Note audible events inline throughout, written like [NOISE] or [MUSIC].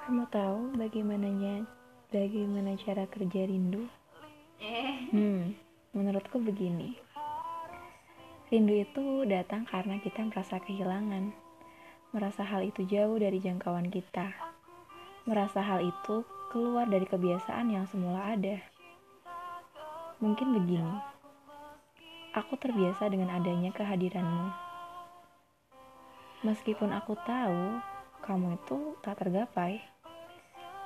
Kamu tahu bagaimananya bagaimana cara kerja rindu? Hmm, menurutku begini. Rindu itu datang karena kita merasa kehilangan. Merasa hal itu jauh dari jangkauan kita. Merasa hal itu keluar dari kebiasaan yang semula ada. Mungkin begini. Aku terbiasa dengan adanya kehadiranmu. Meskipun aku tahu kamu itu tak tergapai,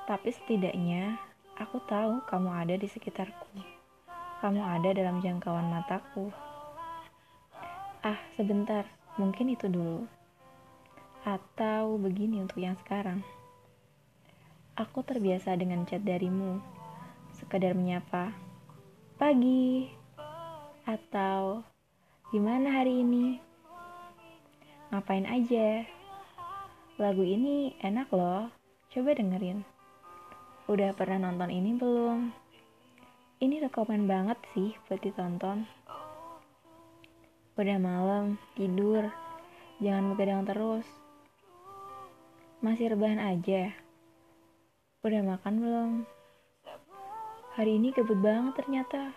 tapi setidaknya aku tahu kamu ada di sekitarku. Kamu ada dalam jangkauan mataku. Ah, sebentar, mungkin itu dulu. Atau begini untuk yang sekarang. Aku terbiasa dengan chat darimu, sekadar menyapa, pagi, atau gimana hari ini? Ngapain aja? Lagu ini enak loh, coba dengerin. Udah pernah nonton ini belum? Ini rekomen banget sih buat ditonton. Udah malam, tidur. Jangan begadang terus. Masih rebahan aja. Udah makan belum? Hari ini kebut banget ternyata.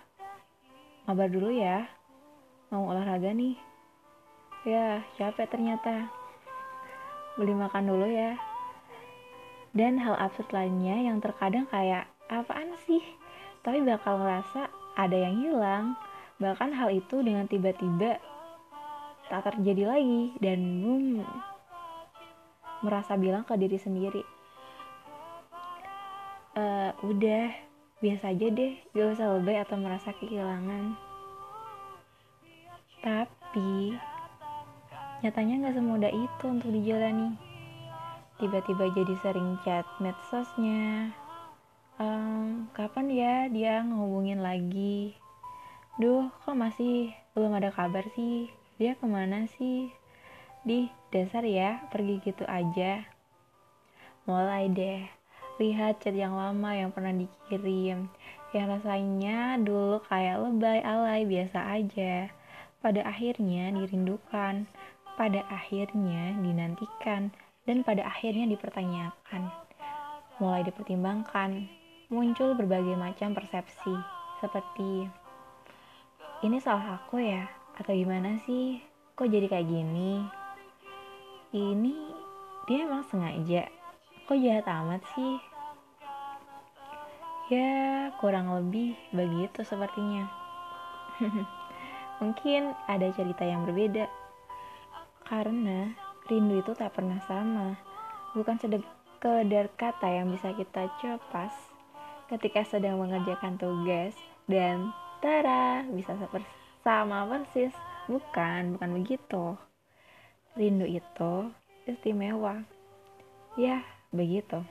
Kabar dulu ya. Mau olahraga nih. Ya, capek ternyata. Beli makan dulu ya. Dan hal absurd lainnya yang terkadang kayak apaan sih? Tapi bakal ngerasa ada yang hilang. Bahkan hal itu dengan tiba-tiba tak terjadi lagi dan boom merasa bilang ke diri sendiri e, udah biasa aja deh gak usah lebay atau merasa kehilangan tapi nyatanya gak semudah itu untuk dijalani. Tiba-tiba jadi sering chat medsosnya. Um, kapan ya dia ngehubungin lagi? Duh kok masih belum ada kabar sih? Dia ke mana sih? Di dasar ya pergi gitu aja. Mulai deh lihat chat yang lama yang pernah dikirim. Yang rasanya dulu kayak lebay alay biasa aja. Pada akhirnya dirindukan pada akhirnya dinantikan dan pada akhirnya dipertanyakan. Mulai dipertimbangkan muncul berbagai macam persepsi seperti ini salah aku ya? Atau gimana sih? Kok jadi kayak gini? Ini dia emang sengaja? Kok jahat amat sih? Ya kurang lebih begitu sepertinya. [LAUGHS] Mungkin ada cerita yang berbeda karena rindu itu tak pernah sama. Bukan sekedar kata yang bisa kita copas ketika sedang mengerjakan tugas dan tara bisa sama persis. Bukan bukan begitu. Rindu itu istimewa. Ya begitu